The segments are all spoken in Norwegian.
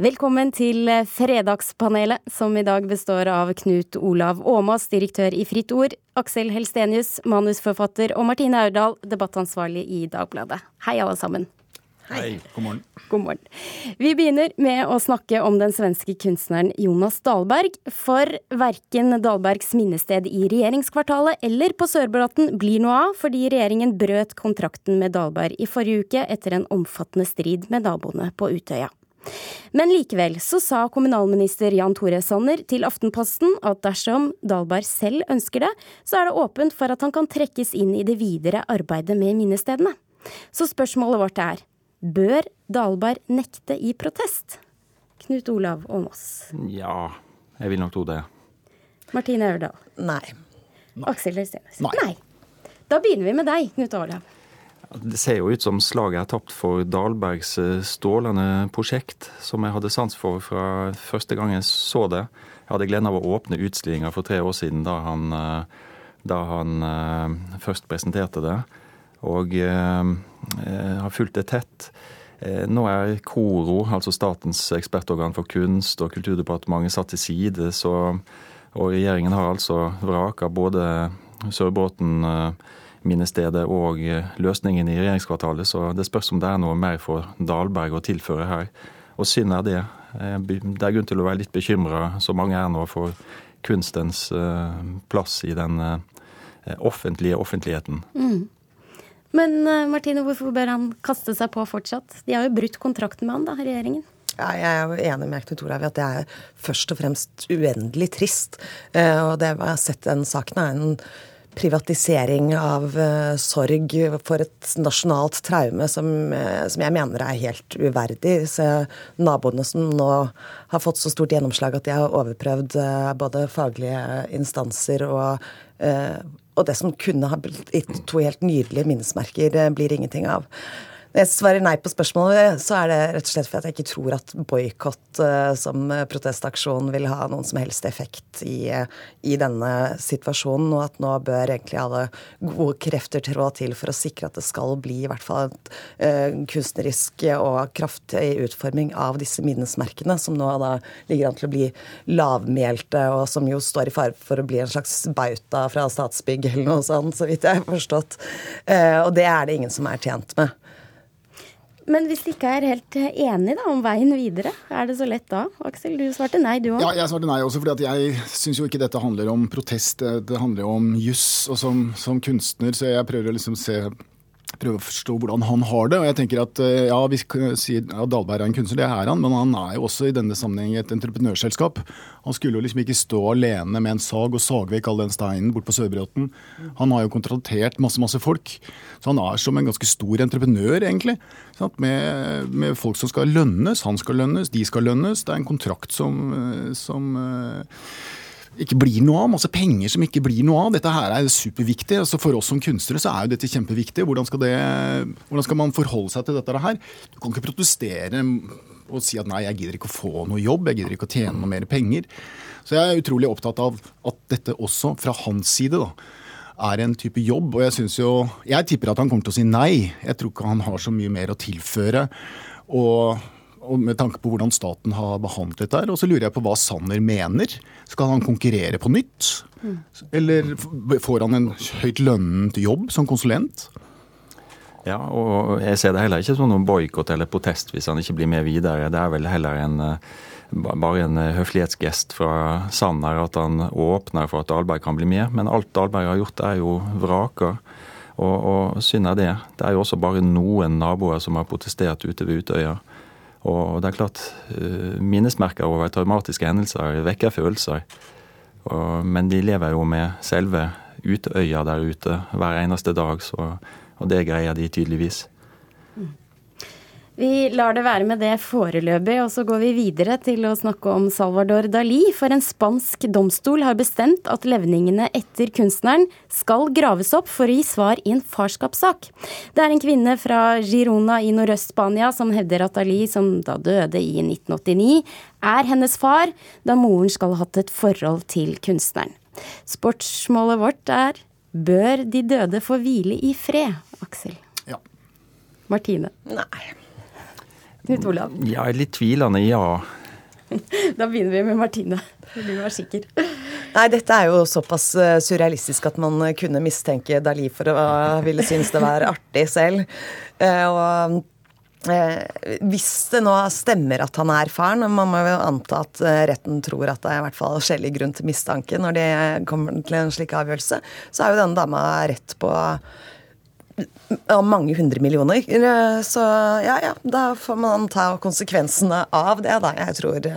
Velkommen til Fredagspanelet, som i dag består av Knut Olav Åmås, direktør i Fritt Ord, Aksel Helstenius, manusforfatter, og Martine Aurdal, debattansvarlig i Dagbladet. Hei, alle sammen. Hei. God morgen. God morgen. Vi begynner med å snakke om den svenske kunstneren Jonas Dahlberg. For verken Dahlbergs minnested i regjeringskvartalet eller på Sørbråten blir noe av, fordi regjeringen brøt kontrakten med Dahlberg i forrige uke etter en omfattende strid med naboene på Utøya. Men likevel så sa kommunalminister Jan Tore Sanner til Aftenposten at dersom Dahlberg selv ønsker det, så er det åpent for at han kan trekkes inn i det videre arbeidet med minnestedene. Så spørsmålet vårt er bør Dahlberg nekte i protest? Knut Olav Åmås. Ja, jeg vil nok tro det. Martine Aurdal. Nei. Aksel Øystenes. Nei. Nei. Da begynner vi med deg, Knut Olav. Det ser jo ut som slaget er tapt for Dahlbergs stålende strålende prosjekt, som jeg hadde sans for fra første gang jeg så det. Jeg hadde gleden av å åpne utstillinga for tre år siden, da han, eh, da han eh, først presenterte det. Og har fulgt det tett. Nå er KORO, altså statens ekspertorgan for kunst, og Kulturdepartementet satt til side, så, og regjeringen har altså vraka både Sørbråten minnestedet og eh, løsningen i regjeringskvartalet, så det spørs om det er noe mer for Dahlberg å tilføre her. Og synd er det. Eh, det er grunn til å være litt bekymra, så mange er nå, for kunstens eh, plass i den offentlige offentligheten. Mm. Men Martine, hvorfor bør han kaste seg på fortsatt? De har jo brutt kontrakten med han, da, regjeringen. Ja, jeg er jo enig med Knut Olav i at det er først og fremst uendelig trist. Og det jeg har sett den saken, er en privatisering av uh, sorg for et nasjonalt traume som, uh, som, jeg mener er helt uverdig. Så naboene som nå har fått så stort gjennomslag at de har overprøvd uh, både faglige instanser og, og det som kunne ha blitt to helt nydelige minnesmerker, blir ingenting av. Når jeg svarer nei på spørsmålet, så er det rett og slett for at jeg ikke tror at boikott uh, som protestaksjon vil ha noen som helst effekt i, i, denne situasjonen, og at nå bør egentlig alle gode krefter trå til for å sikre at det skal bli i hvert fall uh, kunstnerisk og kraftig utforming av disse minnesmerkene, som nå da ligger an til å bli lavmælte, og som jo står i fare for å bli en slags bauta fra Statsbygg eller noe sånt, så vidt jeg har forstått. Og det er det ingen som er tjent med. Men hvis de ikke er helt enige da, om veien videre, er det så lett da? Aksel, du svarte nei, du òg. Ja, jeg svarte nei også, fordi jeg syns jo ikke dette handler om protest, det handler jo om juss. Og som, som kunstner så jeg prøver å liksom se prøve å forstå hvordan han har det. Og jeg tenker at eh, ja, Vi sier at Dahlberg er en kunstner, det er han, men han er jo også i denne sammenheng et entreprenørselskap. Han skulle jo liksom ikke stå alene med en sag og sage vekk all den steinen bort på Sørbråten. Han har jo kontraktert masse, masse folk. Så han er som en ganske stor entreprenør, egentlig. Med, med, folk som skal lønnes. Han skal lønnes, de skal lønnes. Det er en kontrakt som, eh, som eh, ikke blir noe av. Masse penger som ikke blir noe av. Dette her er superviktig. Altså For oss som kunstnere så er jo dette kjempeviktig. Hvordan skal, det, hvordan skal man forholde seg til dette her? Du kan ikke protestere og si at nei, jeg gidder ikke å få noe jobb, jeg gidder ikke å tjene noe mer penger. Så jeg er utrolig opptatt av at dette også, fra hans side, da, er en type jobb. Og jeg syns jo Jeg tipper at han kommer til å si nei. Jeg tror ikke han har så mye mer å tilføre. Og med tanke på hvordan staten har behandlet dette. Og så lurer jeg på hva Sanner mener. Skal han konkurrere på nytt? Eller får han en høyt lønnet jobb som konsulent? Ja, og jeg ser det heller ikke som noen boikott eller protest hvis han ikke blir med videre. Det er vel heller en, eh, bare en eh, høflighetsgest fra Sanner at han åpner for at Dahlberg kan bli med. Men alt Dahlberg har gjort, er jo vraker. Og, og synd er det. Det er jo også bare noen naboer som har protestert ute ved Utøya. Og det er klart, eh, minnesmerker over traumatiske hendelser vekker følelser. Og, men de lever jo med selve Utøya der ute hver eneste dag, så, og det greier de tydeligvis. Vi lar det være med det foreløpig, og så går vi videre til å snakke om Salvador Dali. For en spansk domstol har bestemt at levningene etter kunstneren skal graves opp for å gi svar i en farskapssak. Det er en kvinne fra Girona i Nordøst-Spania som hevder at Dali, som da døde i 1989, er hennes far, da moren skal ha hatt et forhold til kunstneren. Sportsmålet vårt er bør de døde få hvile i fred, Aksel? Ja. Martine? Nei. Knut Olav? Ja, litt tvilende, ja. Da begynner vi med Martine. Du være sikker? Nei, dette er jo såpass eh, surrealistisk at man kunne mistenke Dali for å ville synes det var artig selv. Eh, og eh, hvis det nå stemmer at han er faren, man må jo anta at retten tror at det er i hvert fall skjellig grunn til mistanke når det kommer til en slik avgjørelse, så er jo denne dama rett på av mange hundre millioner. Så ja, ja, da får man ta konsekvensene av det, da. Jeg tror,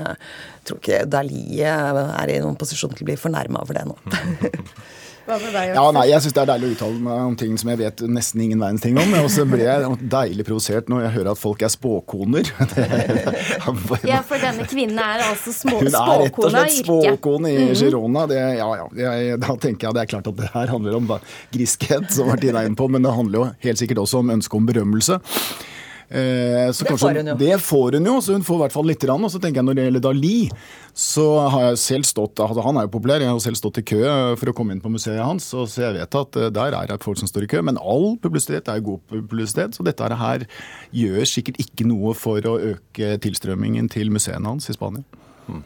tror ikke Dali er i noen posisjon til å bli fornærma over det nå. Hva med deg? Ja, nei, Jeg syns det er deilig å uttale meg om ting som jeg vet nesten ingen verdens ting om. Og så ble jeg deilig provosert når jeg hører at folk er spåkoner. ja, for denne kvinnen er altså små, Hun er rett og slett spåkone i -hmm. Girona. Det, ja, ja, jeg, da tenker jeg det er klart at det her handler om griskhet, som Martine er inne på, men det handler jo helt sikkert også om ønske om berømmelse. Eh, det kanskje, får hun jo. Det får hun jo, så hun får i hvert fall lite grann. Og så tenker jeg når det gjelder Dali, så har jeg selv stått altså Han er jo populær, jeg har selv stått i kø for å komme inn på museet hans, så jeg vet at eh, der er det folk som står i kø. Men all publisitet er god publisitet, så dette her gjør sikkert ikke noe for å øke tilstrømmingen til museene hans i Spania. Hmm.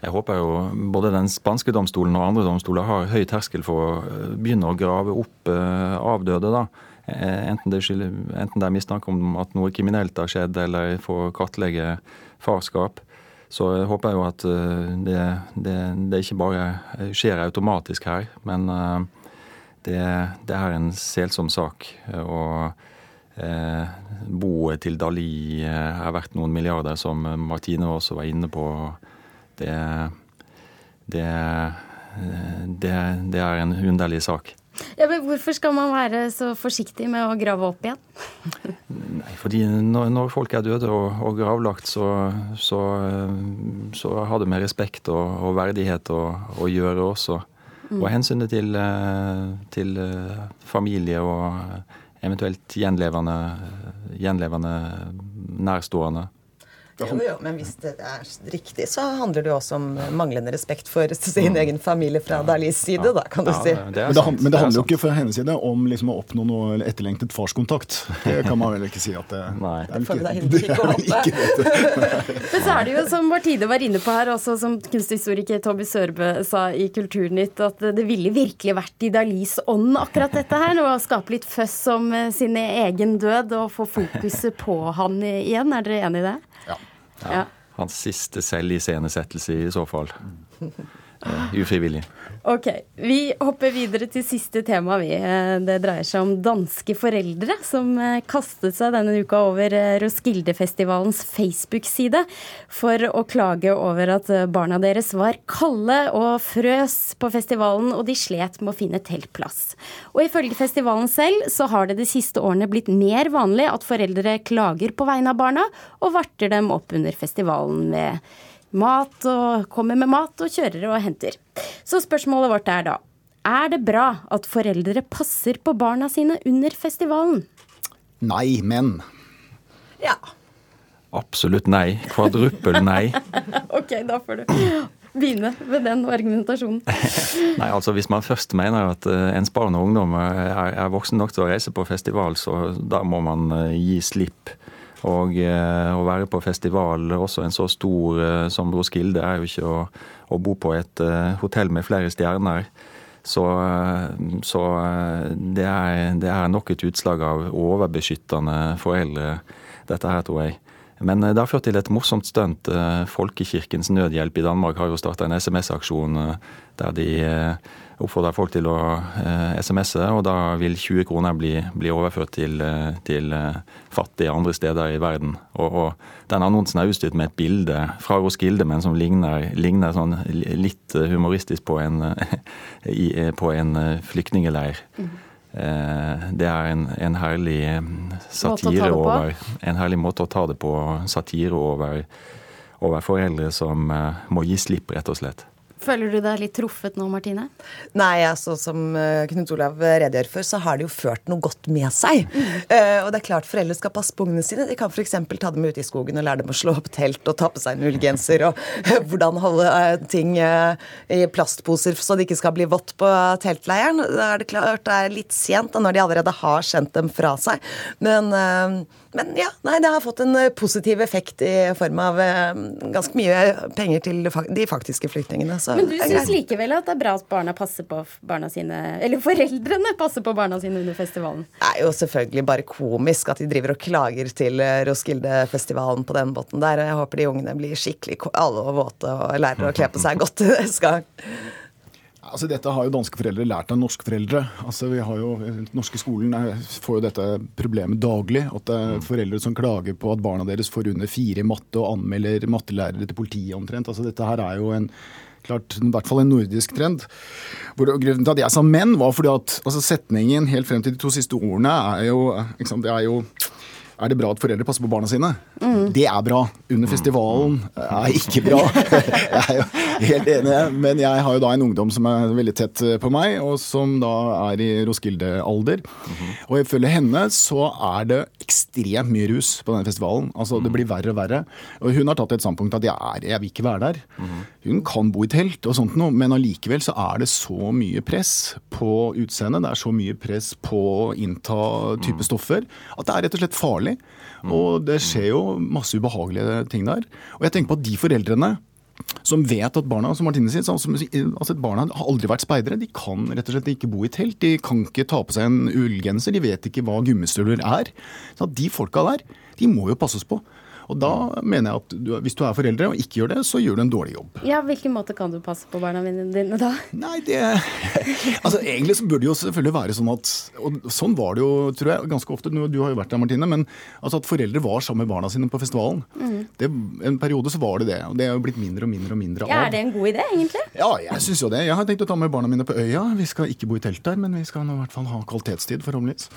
Jeg håper jo både den spanske domstolen og andre domstoler har høy terskel for å eh, begynne å grave opp avdøde. da Eh, enten det, er, enten det er mistanke om at noe kriminelt har skjedd, eller for å kartlegge farskap. Så jeg håper jo at eh, det, det, det ikke bare skjer automatisk her, men eh, det, er en selsom sak. Og eh, boet til Dali er verdt noen milliarder, som Martine også var inne på. Det, det er en underlig sak. Ja, men Hvorfor skal man være så forsiktig med å grave opp igjen? Nei, fordi når, når, folk er døde og, og gravlagt, så, så, så, har det med respekt og, og verdighet å, å, gjøre også. Mm. Og hensynet til, til, familie og eventuelt gjenlevende, gjenlevende nærstående. Jo, jo, men hvis det er riktig, så handler det jo også om manglende respekt for sin mm. egen familie fra Dalis side, da, kan du si. Det men, det, men, det, handler jo ikke fra hennes side om liksom å oppnå noe etterlengtet farskontakt. Det kan man vel ikke si at det, Nei. det er vel ikke, det er ikke Men så er det jo, som Martine var inne på her, også som kunsthistoriker Tobby Sørbø sa i Kulturnytt, at det ville virkelig vært i Dalis ånd akkurat dette her. Å skape litt føss om eh, sin egen død og få fokuset på han igjen. Er dere enig i det? Ja. ja. Hans siste selviscenesettelse i så fall. Uh, ufrivillig. Ok. Vi hopper videre til siste tema, vi. Eh, det dreier seg om danske foreldre som eh, kastet seg denne uka over Roskildefestivalens Facebook-side for å klage over at barna deres var kalde og frøs på festivalen, og de slet med å finne teltplass. Og ifølge festivalen selv så har det de siste årene blitt mer vanlig at foreldre klager på vegne av barna, og varter dem opp under festivalen med mat og kommer med mat og kjører og henter. Så spørsmålet vårt er da er det bra at foreldre passer på barna sine under festivalen? Nei, men. Ja. Absolutt nei. Kvadruppel nei. ok, da får du begynne med den argumentasjonen. nei, altså Hvis man først mener at uh, ens barn og ungdom er, er voksen nok til å reise på festival, så da må man uh, gi slipp. Og eh, å være på festival, også en så stor som som Roskilde, er jo ikke å, å bo på et eh, hotell med flere stjerner. Så, så det, er, det, er, nok et utslag av overbeskyttende foreldre, dette her, tror jeg. Men det har ført til et morsomt stunt. Folkekirkens Nødhjelp i Danmark har jo starta en SMS-aksjon der de oppfordrer folk til å eh, SMS-e, og da vil 20 kroner bli, bli overført til, eh, til, eh, fattige andre steder i verden. Og, og, den annonsen er utstyrt med et bilde fra Roskilde, men som ligner, ligner sånn litt humoristisk på en, på en flyktningeleir. Mm. Det er en, en herlig satire over En herlig måte å ta det på. Satire over, over foreldre som må gi slipp, rett og slett. Føler du deg litt truffet nå, Martine? Nei, altså som eh, Knut Olav redegjør for, så har det jo ført noe godt med seg. Mm. Og det er klart foreldre skal passe på ungene sine. De kan f.eks. ta dem ut i skogen og lære dem å slå opp telt og ta på seg en ullgenser, og hvordan holde ting i plastposer så det ikke skal bli vått på teltleiren. Da er det klart det er litt sent når de allerede har sendt dem fra seg. Men men ja, nei, det har fått en eh, positiv effekt i form av eh, ganske mye penger til de faktiske flyktningene. Men du syns likevel at det er bra at barna passer på barna sine, eller foreldrene passer på barna sine under festivalen? Det er jo selvfølgelig bare komisk at de driver og klager til eh, Roskilde-festivalen på den båten der. Og jeg håper de ungene blir skikkelig alle og våte og lærer å kle på seg godt neste gang. Altså, dette har jo danske foreldre lært av norske foreldre. Altså, vi har jo, norske skolen får jo dette problemet daglig. At det er foreldre som klager på at barna deres får under fire i matte og anmelder mattelærere til politiet omtrent. Altså, dette her er jo en klart, i hvert fall en nordisk trend. Hvor grunnen til at jeg sa menn, var fordi at altså, setningen helt frem til de to siste ordene er jo, sant, det er jo er det bra at foreldre passer på barna sine? Mm. Det er bra. Under festivalen er ikke bra. Det er jo helt enig, men jeg har jo da en ungdom som er veldig tett på meg, og som da er i Roskilde-alder. Mm Og ifølge henne så er det ekstremt mye rus på denne festivalen. Altså Det blir verre og verre. Og hun har tatt et standpunkt at jeg, er, jeg vil ikke være der. Mm Hun kan bo i telt og sånt noe, men allikevel så er det så mye press på utseendet, det er så mye press på å innta type mm. stoffer, at det er rett og slett farlig farlig. Og det skjer jo masse ubehagelige ting der. Og jeg tenker på at de foreldrene som vet at barna som Martine sier, altså barna har aldri vært speidere. De kan rett og slett ikke bo i telt. De kan ikke ta på seg en ullgenser. De vet ikke hva gummistøvler er. Så de folka der, de må jo passes på. Og da mener jeg at du, hvis du er foreldre og ikke gjør det, så gjør du en dårlig jobb. Ja, Hvilken måte kan du passe på barna dine da? Nei, det Altså Egentlig så burde det jo selvfølgelig være sånn at Og sånn var det jo, tror jeg, ganske ofte. Du har jo vært der, Martine. Men altså at foreldre var sammen med barna sine på festivalen. Mm. Det, en periode så var det det. Og det er jo blitt mindre og mindre og mindre av. Ja, Er det en god idé, egentlig? Ja, jeg syns jo det. Jeg har tenkt å ta med barna mine på øya. Vi skal ikke bo i telt der, men vi skal i hvert fall ha kvalitetstid, forhåpentligvis.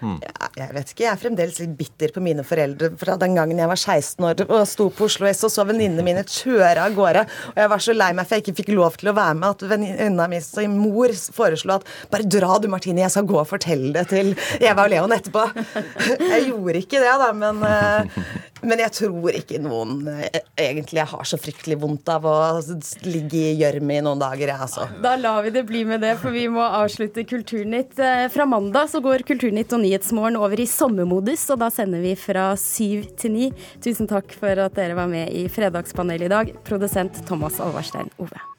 Mm. Jeg, jeg vet ikke, jeg er fremdeles litt bitter på mine foreldre fra den gangen jeg var 16 år og sto på Oslo S og så venninnene mine kjøre av gårde. Og jeg var så lei meg for jeg ikke fikk lov til å være med, at venninna mi sin mor foreslo at bare dra du, Martine, jeg skal gå og fortelle det til Eva og Leon etterpå. Jeg gjorde ikke det, da, men eh, men jeg tror ikke noen eh, egentlig har så fryktelig vondt av å ligge i gjørme i noen dager, jeg, altså. Da lar vi det bli med det, for vi må avslutte Kulturnytt. Eh, fra mandag så går Kulturnytt og Nyhetsmorgen over i sommermodus, og da sender vi fra syv til ni. Tusen takk for at dere var med i Fredagspanelet i dag, produsent Thomas Alvarstein Ove.